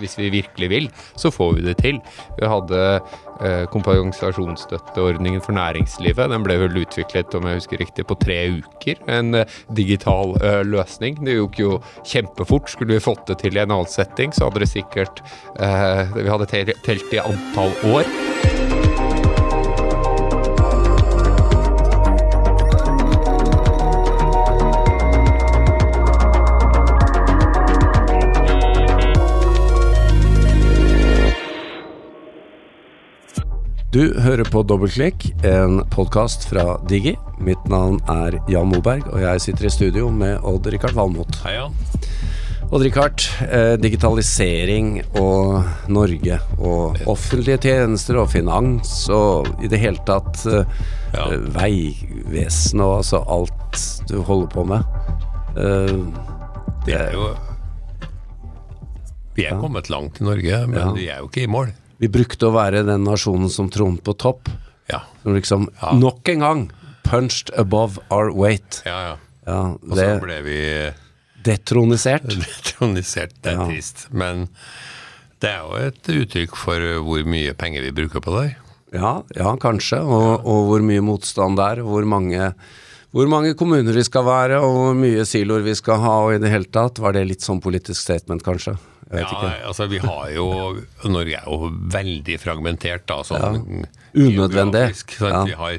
hvis vi virkelig vil, så får vi det til. Vi hadde eh, kompensasjonsstøtteordningen for næringslivet. Den ble vel utviklet, om jeg husker riktig, på tre uker. En eh, digital eh, løsning. Det gikk jo kjempefort. Skulle vi fått det til i en annen setting, så hadde det sikkert eh, Vi hadde telt i antall år. Du hører på Dobbeltklikk, en podkast fra Digi. Mitt navn er Jan Moberg, og jeg sitter i studio med Odd-Rikard Valmot. Hei, Jan. Odd-Rikard, eh, digitalisering og Norge og offentlige tjenester og finans og i det hele tatt eh, Ja. eh, og altså alt du holder på med. Eh, Det er jo Vi er kommet langt i Norge, men Ja. vi er jo ikke i mål. Vi brukte å være den nasjonen som tronet på topp. Ja, Som liksom Ja. nok en gang punched above our weight. ja. ja. Ja, Og så ble vi detronisert. detronisert. Det er Ja. trist. Men det er jo et uttrykk for hvor mye penger vi bruker på det. Ja, ja kanskje. Og, og hvor mye motstand det er. Hvor mange, hvor mange kommuner vi skal være, og hvor mye siloer vi skal ha, og i det hele tatt. Var det litt sånn politisk statement, kanskje? Ja, altså vi har jo Norge er jo veldig fragmentert, da. Sånn Unødvendig. sant? Ja. Vi har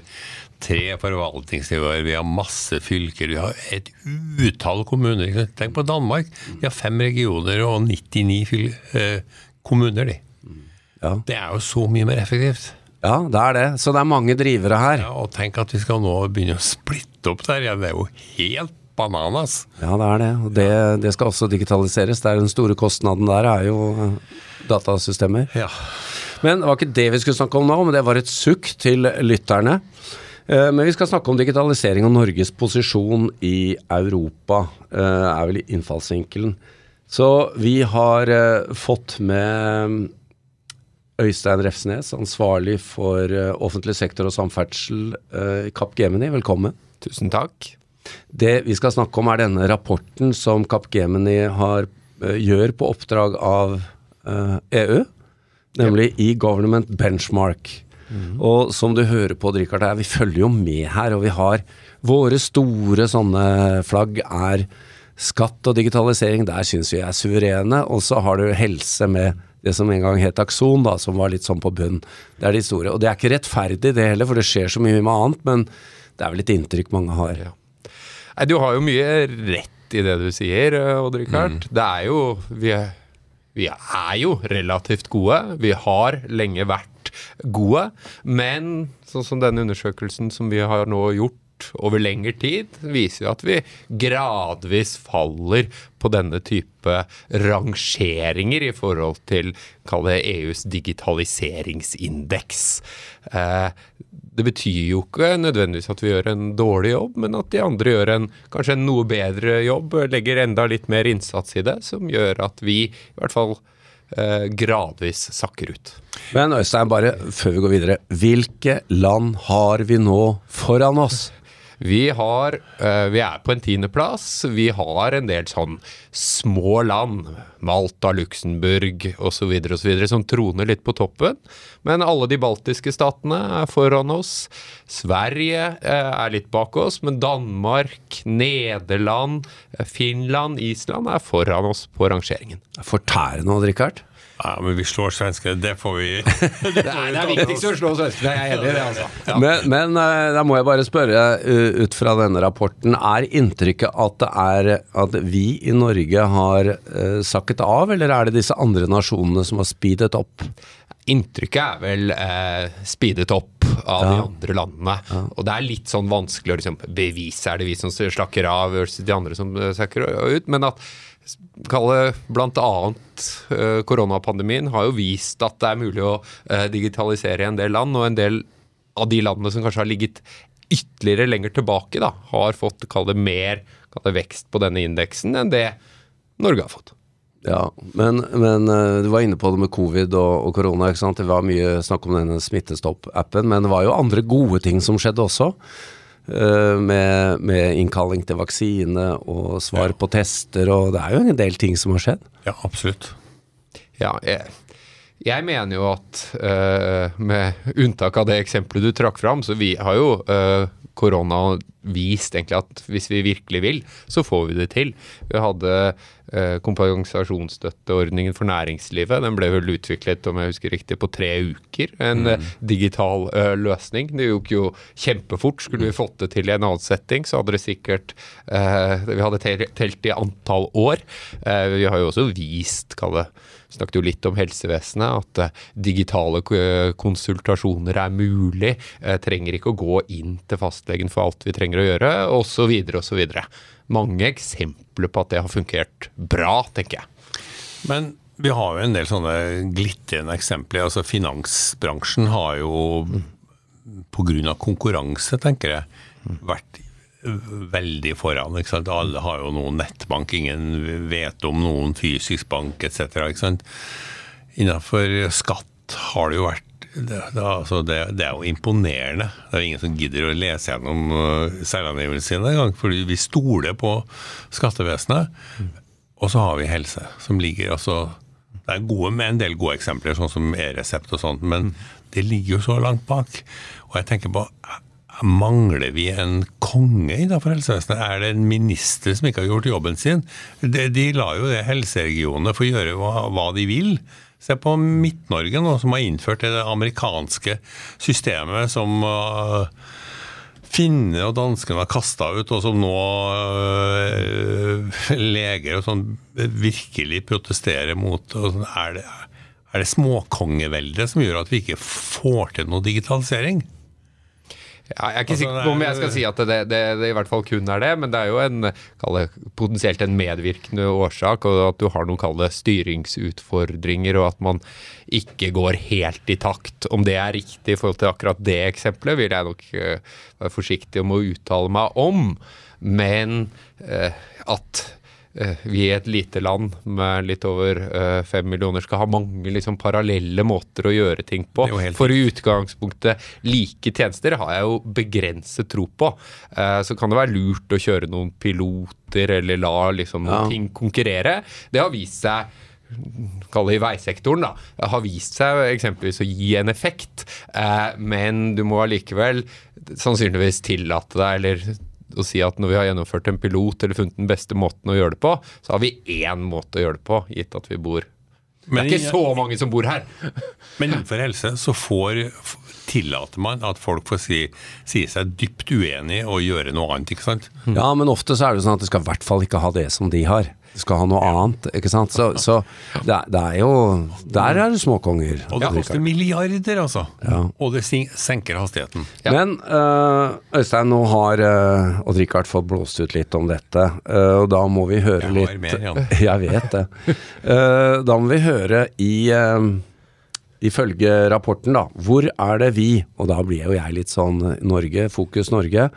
tre forvaltningsnivåer, vi har masse fylker, vi har et utall kommuner. Tenk på Danmark. De har fem regioner og 99 fyl eh, kommuner, de. Ja. Det er jo så mye mer effektivt. ja, det er det. Så det er mange drivere her. Ja, og tenk at vi skal nå begynne å splitte opp der. Ja, det er jo helt bananas. Ja, det er det. Og det, det skal også digitaliseres. Det er Den store kostnaden der er jo eh, datasystemer. Ja. Men det var ikke det vi skulle snakke om nå, men det var et sukk til lytterne. Eh, Men vi skal snakke om digitalisering og Norges posisjon i Europa, eh, er vel innfallsvinkelen. Så vi har fått med Øystein Refsnes, ansvarlig for offentlig sektor og samferdsel i Kapp Gemini. Velkommen. Tusen takk. Det vi skal snakke om er denne rapporten som Capgemini har, eh, gjør på oppdrag av eh, EU, nemlig e-government benchmark. Og som du hører på, Richard, vi følger jo med her, og vi har våre store sånne flagg er skatt og digitalisering, der syns vi er suverene. Og så har du helse med det som en gang het Akson, da, som var litt sånn på bunn. Det er de store. Og det er ikke rettferdig det heller, for det skjer så mye med annet, men det er vel et inntrykk mange har. Ja. Nei, du har jo mye rett i det du sier, eh, Odd Rikard. Det er jo vi vi er jo relativt gode. Vi har lenge vært gode. Men sånn som denne undersøkelsen som vi har nå gjort over lengre tid, viser jo at vi gradvis faller på denne type rangeringer i forhold til kall det EUs digitaliseringsindeks. Eh, det betyr jo ikke nødvendigvis at vi gjør en dårlig jobb, men at de andre gjør en kanskje en noe bedre jobb, legger enda litt mer innsats i det, som gjør at vi i hvert fall eh, gradvis sakker ut. Men Øystein, bare før vi går videre. Hvilke land har vi nå foran oss? Vi har eh, Vi er på en tiendeplass. Vi har en del sånn små land, Malta, Luxembourg osv., som troner litt på toppen. Men alle de baltiske statene er foran oss. Sverige eh, er litt bak oss, men Danmark, Nederland, eh, Finland, Island er foran oss på rangeringen. Fortærende, Odd Rikard. Ja, men vi slår svenskene, det får vi Det er, viktigst å slå svenskene, jeg er enig i det, altså. Men, men eh, da må jeg bare spørre, eh, ut fra denne rapporten, er inntrykket at det er at vi i Norge har eh, sakket av, eller er det disse andre nasjonene som har speedet opp? Inntrykket er vel eh, speedet opp av de andre landene. Og det er litt sånn vanskelig å liksom, bevise er det vi som slakker av versus de andre som eh, sakker ut. Men at kalle bl.a. Uh, koronapandemien har jo vist at det er mulig å eh, digitalisere i en del land, og en del av de landene som kanskje har ligget ytterligere lenger tilbake, da, har fått kall det mer kall det vekst på denne indeksen enn det Norge har fått. Ja, men, men eh, du var inne på det med covid og, og korona, ikke sant? Det var mye snakk om denne Smittestopp-appen, men det var jo andre gode ting som skjedde også. eh, med, med innkalling til vaksine og svar på tester, og det er jo en del ting som har skjedd. Ja, absolutt. Ja, jeg, jeg mener jo at uh, med unntak av det eksempelet du trakk fram, så vi har jo uh, korona vist egentlig at hvis vi virkelig vil, så får vi det til. Vi hadde eh, kompensasjonsstøtteordningen for næringslivet. Den ble vel utviklet, om jeg husker riktig, på tre uker. En mm. digital eh, løsning. Det gikk jo kjempefort. Skulle vi fått det til i en annen setting, så hadde det sikkert eh, Vi hadde telt i antall år. Eh, vi har jo også vist, kall det snakket jo litt om helsevesenet, at eh, digitale eh, konsultasjoner er mulig. Eh, trenger ikke å gå inn til fastlegen for alt vi trenger å gjøre, osv. osv. Mange eksempler på at det har fungert bra, tenker jeg. Men vi har jo en del sånne glitrende eksempler. altså Finansbransjen har jo pga. konkurranse, tenker jeg, vært veldig foran. ikke sant? Alle har jo noen nettbank, ingen vet om noen fysisk bank etc. ikke sant? Innenfor skatt har det jo vært det, det, altså det, det er jo imponerende. Det er jo ingen som gidder å lese gjennom uh, selvangivelsen sine engang. Fordi vi stoler på skattevesenet. Og så har vi helse, som ligger altså Det er gode med en del gode eksempler, sånn som e-resept og sånt, men det ligger jo så langt bak. Og jeg tenker på Mangler vi en konge innenfor helsevesenet? Er det en minister som ikke har gjort jobben sin? De, de lar jo det helseregionene få gjøre hva, hva de vil. Se på Midt-Norge nå, som har innført det amerikanske systemet som uh, finnene og danskene har kasta ut, og som nå uh, leger og sånn virkelig protesterer mot. Og sånn. er, det, er det småkongeveldet som gjør at vi ikke får til noe digitalisering? Ja, jeg er ikke Altså, sikker på om jeg skal si at det, det, det i hvert fall kun er det, men det er jo en det, potensielt en medvirkende årsak, og at du har noen kalde styringsutfordringer, og at man ikke går helt i takt. Om det er riktig i forhold til akkurat det eksempelet, vil jeg nok eh, være forsiktig om å uttale meg om, men eh, at vi i et lite land med litt over eh, fem millioner skal ha mange liksom, parallelle måter å gjøre ting på. For i utgangspunktet like tjenester har jeg jo begrenset tro på. Eh, så kan det være lurt å kjøre noen piloter eller la liksom noen Ja. ting konkurrere. Det har vist seg Kall det i veisektoren, da. Har vist seg eksempelvis å gi en effekt. Eh, men du må allikevel sannsynligvis tillate deg, eller å si at når vi har gjennomført en pilot eller funnet den beste måten å gjøre det på, så har vi én måte å gjøre det på, gitt at vi bor Det er ikke så mange som bor her. Men innenfor helse så får, tillater man at folk får si, si seg dypt uenig og gjøre noe annet, ikke sant? Ja, men ofte så er det sånn at de skal i hvert fall ikke ha det som de har. Skal ha noe annet, ikke sant. Så, så det, er, det er jo Der er det småkonger. Og det koster milliarder, altså. Og det senker hastigheten. Ja. Men uh, Øystein, nå har uh, Odd Rikard fått blåst ut litt om dette, uh, og da må vi høre Jeg har litt mer, Jan. Jeg vet det. Uh, da må vi høre i Ifølge rapporten, da. Hvor er det vi, og da blir jo jeg litt sånn Norge, Fokus Norge.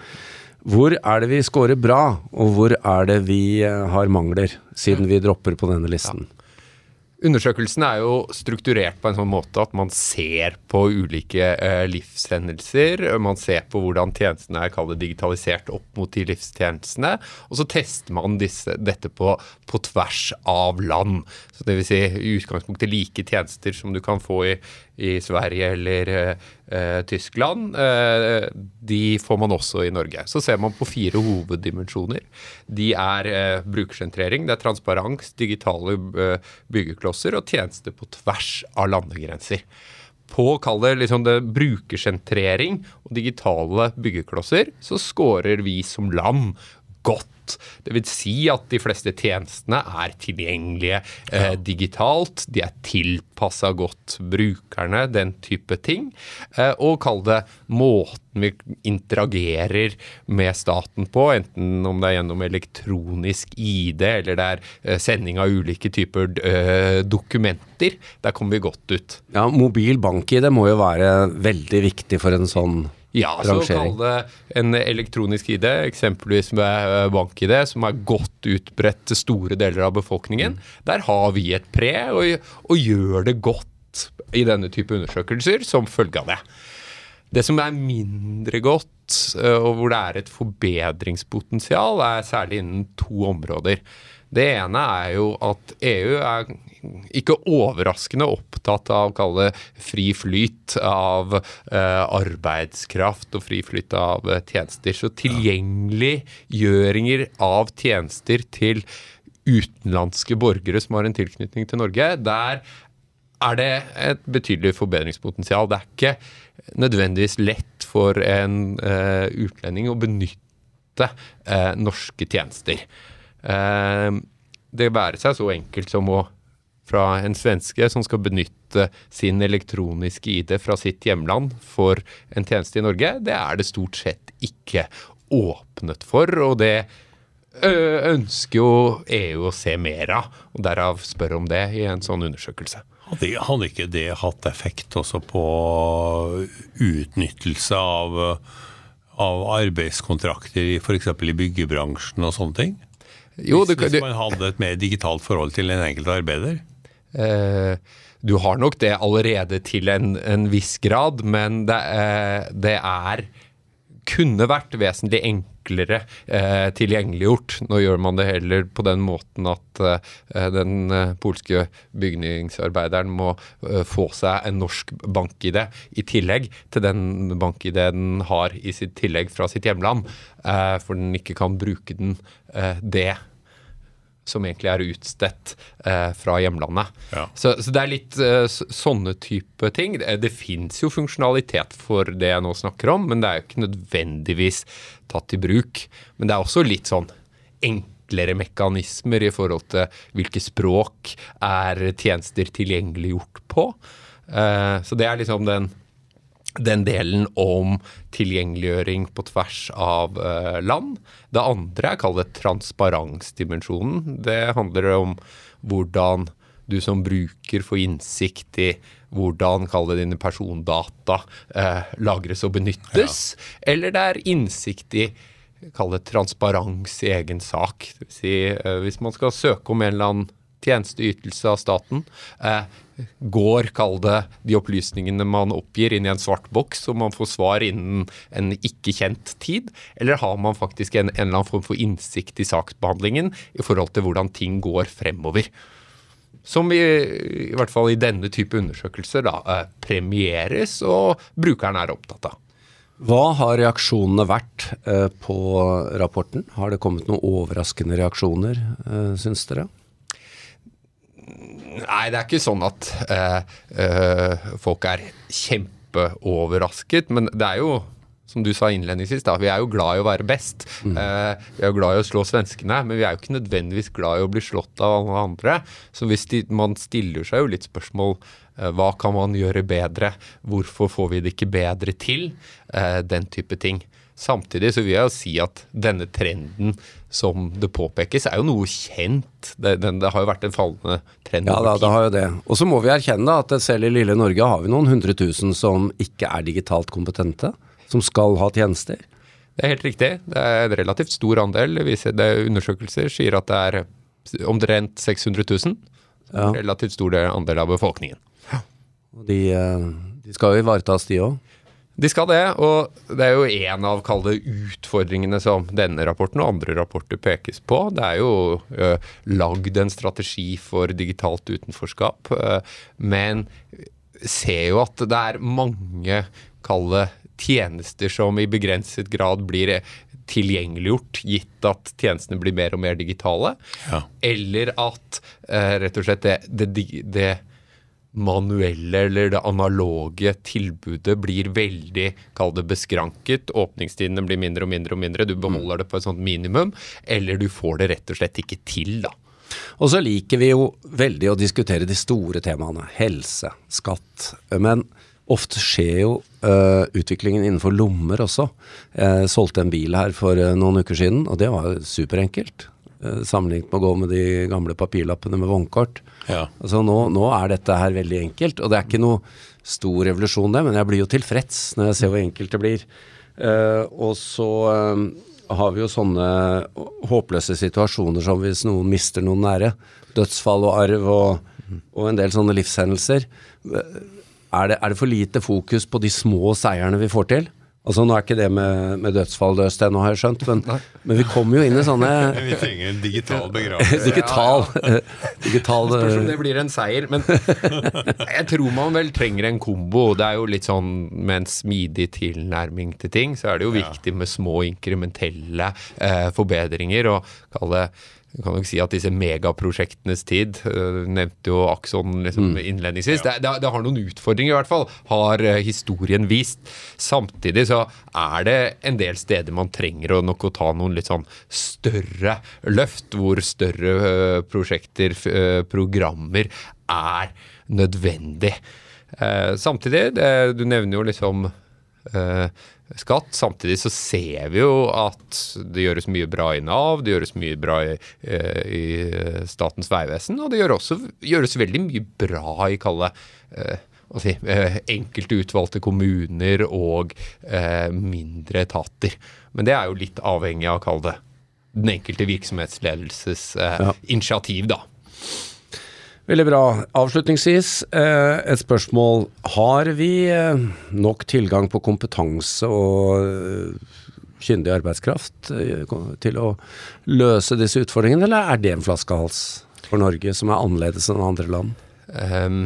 Hvor er det vi scorer bra, og hvor er det vi øh, har mangler, siden vi dropper på denne listen? Undersøkelsen er jo strukturert på en sånn måte at man ser på ulike eh, livshendelser. Man ser på hvordan tjenestene er digitalisert opp mot de livstjenestene. Og så tester man disse, dette på, på tvers av land. Så det vil si i utgangspunktet like tjenester som du kan få i, i Sverige eller eh, eh, Tyskland. Eh, de får man også i Norge. Så ser man på fire hoveddimensjoner. De er eh, brukersentrering, det er transparens, digitale byggeklosser og tjenester på tvers av landegrenser. På kall det, liksom det brukersentrering og digitale byggeklosser, så scorer vi som land godt. Det vil si at de fleste tjenestene er tilgjengelige eh, digitalt. De er tilpassa godt brukerne, den type ting. Eh, og kall det måten vi interagerer med staten på, enten om det er gjennom elektronisk ID eller det er eh, sending av ulike typer eh, dokumenter. Der kommer vi godt ut. Ja, Mobil bank-ID må jo være veldig viktig for en sånn Ja, så kall det en elektronisk ID, eksempelvis med eh, bank-ID, som er godt utbredt til store deler av befolkningen. Der har vi et pre, og, og gjør det godt i denne type undersøkelser som følge av det. Det som er mindre godt, eh, og hvor det er et forbedringspotensial, er særlig innen to områder. Det ene er jo at EU er ikke overraskende opptatt av å kalle det fri flyt av eh, arbeidskraft og fri flyt av eh, tjenester. Så tilgjengeliggjøringer av tjenester til utenlandske borgere som har en tilknytning til Norge, der er det et betydelig forbedringspotensial. Det er ikke nødvendigvis lett for en uh, utlending å benytte uh, norske tjenester. Uh, det være seg så enkelt som å fra en svenske som skal benytte sin elektroniske ID fra sitt hjemland for en tjeneste i Norge, det er det stort sett ikke åpnet for. og det ønsker jo EU å se mer av, og derav spør om det i en sånn undersøkelse. Hadde, ikke det hatt effekt også på utnyttelse av, av arbeidskontrakter f.eks. i byggebransjen og sånne ting? Jo, det, Hvis man hadde et mer digitalt forhold til en enkelt arbeider? Eh, du har nok det allerede til en, en viss grad, men det, eh, det er kunne vært vesentlig enklere eh, tilgjengeliggjort. Nå gjør man det heller på den måten at eh, den eh, polske bygningsarbeideren må eh, få seg en norsk bank-ID i tillegg til den bank-ID den har i sitt tillegg fra sitt hjemland, for den ikke kan bruke den det som egentlig er utstedt eh, fra hjemlandet. Ja. Så, så, det er litt eh, sånne type ting. Det, det fins jo funksjonalitet for det jeg nå snakker om, men det er jo ikke nødvendigvis tatt i bruk. Men det er også litt sånn enklere mekanismer i forhold til hvilke språk er tjenester tilgjengeliggjort på. Eh, så det er liksom den den delen om tilgjengeliggjøring på tvers av uh, land. Det andre er kalt transparensdimensjonen. Det handler om hvordan du som bruker får innsikt i hvordan kalle dine persondata eh, lagres og benyttes. Ja. Eller det er innsikt i kall det transparens i egen sak. Det vil si, eh, hvis man skal søke om en eller annen tjenesteytelse av staten, går, kall det, de opplysningene man oppgir inn i en svart boks, og man får svar innen en ikke kjent tid? Eller har man faktisk en, en eller annen form for innsikt i saksbehandlingen i forhold til hvordan ting går fremover? Som vi, i hvert fall i denne type undersøkelser, da, eh, premieres og brukeren er opptatt av. Hva har reaksjonene vært eh, på rapporten? Har det kommet noen overraskende reaksjoner, eh, syns dere? Nei, det er ikke sånn at uh, uh, folk er kjempeoverrasket. Men det er jo, som du sa innledningsvis, da, vi er jo glad i å være best. Mm. Eh, vi er jo glad i å slå svenskene, men vi er jo ikke nødvendigvis glad i å bli slått av alle andre. Så hvis de, man stiller seg jo litt spørsmål hva kan man gjøre bedre? Hvorfor får vi det ikke bedre til? Den type ting. Samtidig så vil jeg jo si at denne trenden som det påpekes, er jo noe kjent. Det, det, det har jo vært en fallende trend. Ja, da, det har jo det. Og så må vi erkjenne at selv i lille Norge har vi noen hundre tusen som ikke er digitalt kompetente, som skal ha tjenester. Det er helt riktig. Det er en relativt stor andel. Det undersøkelser sier at det er omtrent 600 000. Ja. Relativt stor andel av befolkningen. Ja. De, eh, de skal jo ivaretas, de òg. De skal det, og det er jo en av kalde utfordringene som denne rapporten og andre rapporter pekes på. Det er jo uh, lagd en strategi for digitalt utenforskap, uh, men ser jo at det er mange kalde tjenester som i begrenset grad blir tilgjengeliggjort, gitt at tjenestene blir mer og mer digitale. Ja. Eller at uh, rett og slett det, det, det manuelle eller det analoge tilbudet blir veldig kall det beskranket. Åpningstidene blir mindre og mindre og mindre. Du beholder det på et sånt minimum. Eller du får det rett og slett ikke til, da. Og så liker vi jo veldig å diskutere de store temaene. Helse, skatt. Men ofte skjer jo uh, utviklingen innenfor lommer også. Jeg solgte en bil her for uh, noen uker siden, og det var superenkelt. Uh, sammenlignet med å gå med de gamle papirlappene med vognkort. Ja. Altså nå, nå, er dette her veldig enkelt, og det er ikke noe stor revolusjon det, men jeg blir jo tilfreds når jeg ser hvor enkelt det blir. Uh, og så uh, har vi jo sånne håpløse situasjoner som hvis noen mister noen nære. Dødsfall og arv og, og en del sånne livshendelser. Er det, er det, for lite fokus på de små seierne vi får til? Altså Nå er ikke det med, med dødsfall løst ennå, har jeg skjønt, men, men vi kommer jo inn i sånne Vi trenger en digital begravelse. digital, digital Spørs om det blir en seier, men jeg tror man vel trenger en kombo. Det er jo litt sånn med en smidig tilnærming til ting, så er det jo viktig med små inkrementelle eh, forbedringer. og kall det jeg kan nok si at disse megaprosjektenes tid, uh, nevnte jo Akson liksom innledningsvis, det, det, det har noen utfordringer i hvert fall, har uh, historien vist. Samtidig så er det en del steder man trenger å nok å ta noen litt sånn større løft, hvor større uh, prosjekter, programmer, er nødvendig. samtidig, du nevner jo liksom skatt. Samtidig så ser vi jo at det gjøres mye bra i Nav, det gjøres mye bra i, eh, i Statens vegvesen, og det gjør også, gjøres veldig mye bra i kalle eh, si, eh, enkelte utvalgte kommuner og eh, mindre etater. Men det er jo litt avhengig av, kall det, den enkelte virksomhetsledelses eh, ja. initiativ, da. Veldig bra. Avslutningsvis eh, et spørsmål. Har vi eh, nok tilgang på kompetanse og eh, kyndig arbeidskraft til å løse disse utfordringene, eller er det en flaskehals for Norge som er annerledes enn andre land? Um,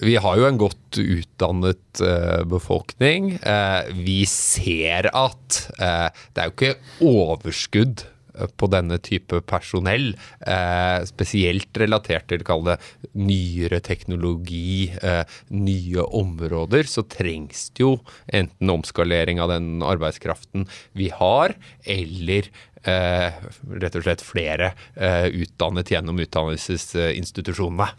vi har jo en godt utdannet uh, befolkning. Uh, vi ser at uh, det er jo ikke overskudd på denne type personell, eh, spesielt relatert til kall det nyere teknologi, eh, nye områder, så trengs det jo enten omskalering av den arbeidskraften vi har, eller eh, rett og slett flere eh, utdannet gjennom utdannelsesinstitusjonene.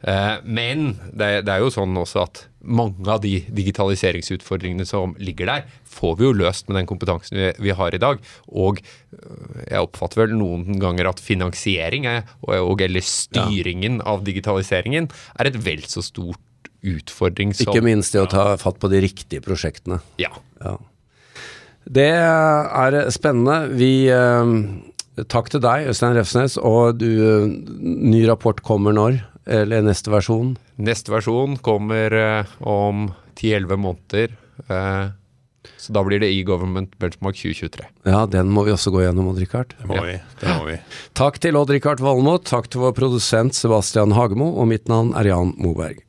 Eh, men det, det, er jo sånn også at mange av de digitaliseringsutfordringene som ligger der, får vi jo løst med den kompetansen vi, vi har i dag. Og øh, jeg oppfatter vel noen ganger at finansiering er, og, og, eller styringen ja. av digitaliseringen er et vel så stort utfordring som Ikke minst det å ta fatt på de riktige prosjektene. Ja. ja. Det er spennende. Vi øh, Takk til deg, Øystein Refsnes. Og du, ny rapport kommer når? Eller neste versjon? Neste versjon kommer eh, om 10-11 måneder. Eh, så da blir det e-Government Benchmark 2023. Ja, den må vi også gå gjennom, Odd-Rikard. Det må vi. det må vi. Takk til Odd-Rikard Valmot, takk til vår produsent Sebastian Hagemo, og mitt navn er Jan Moberg.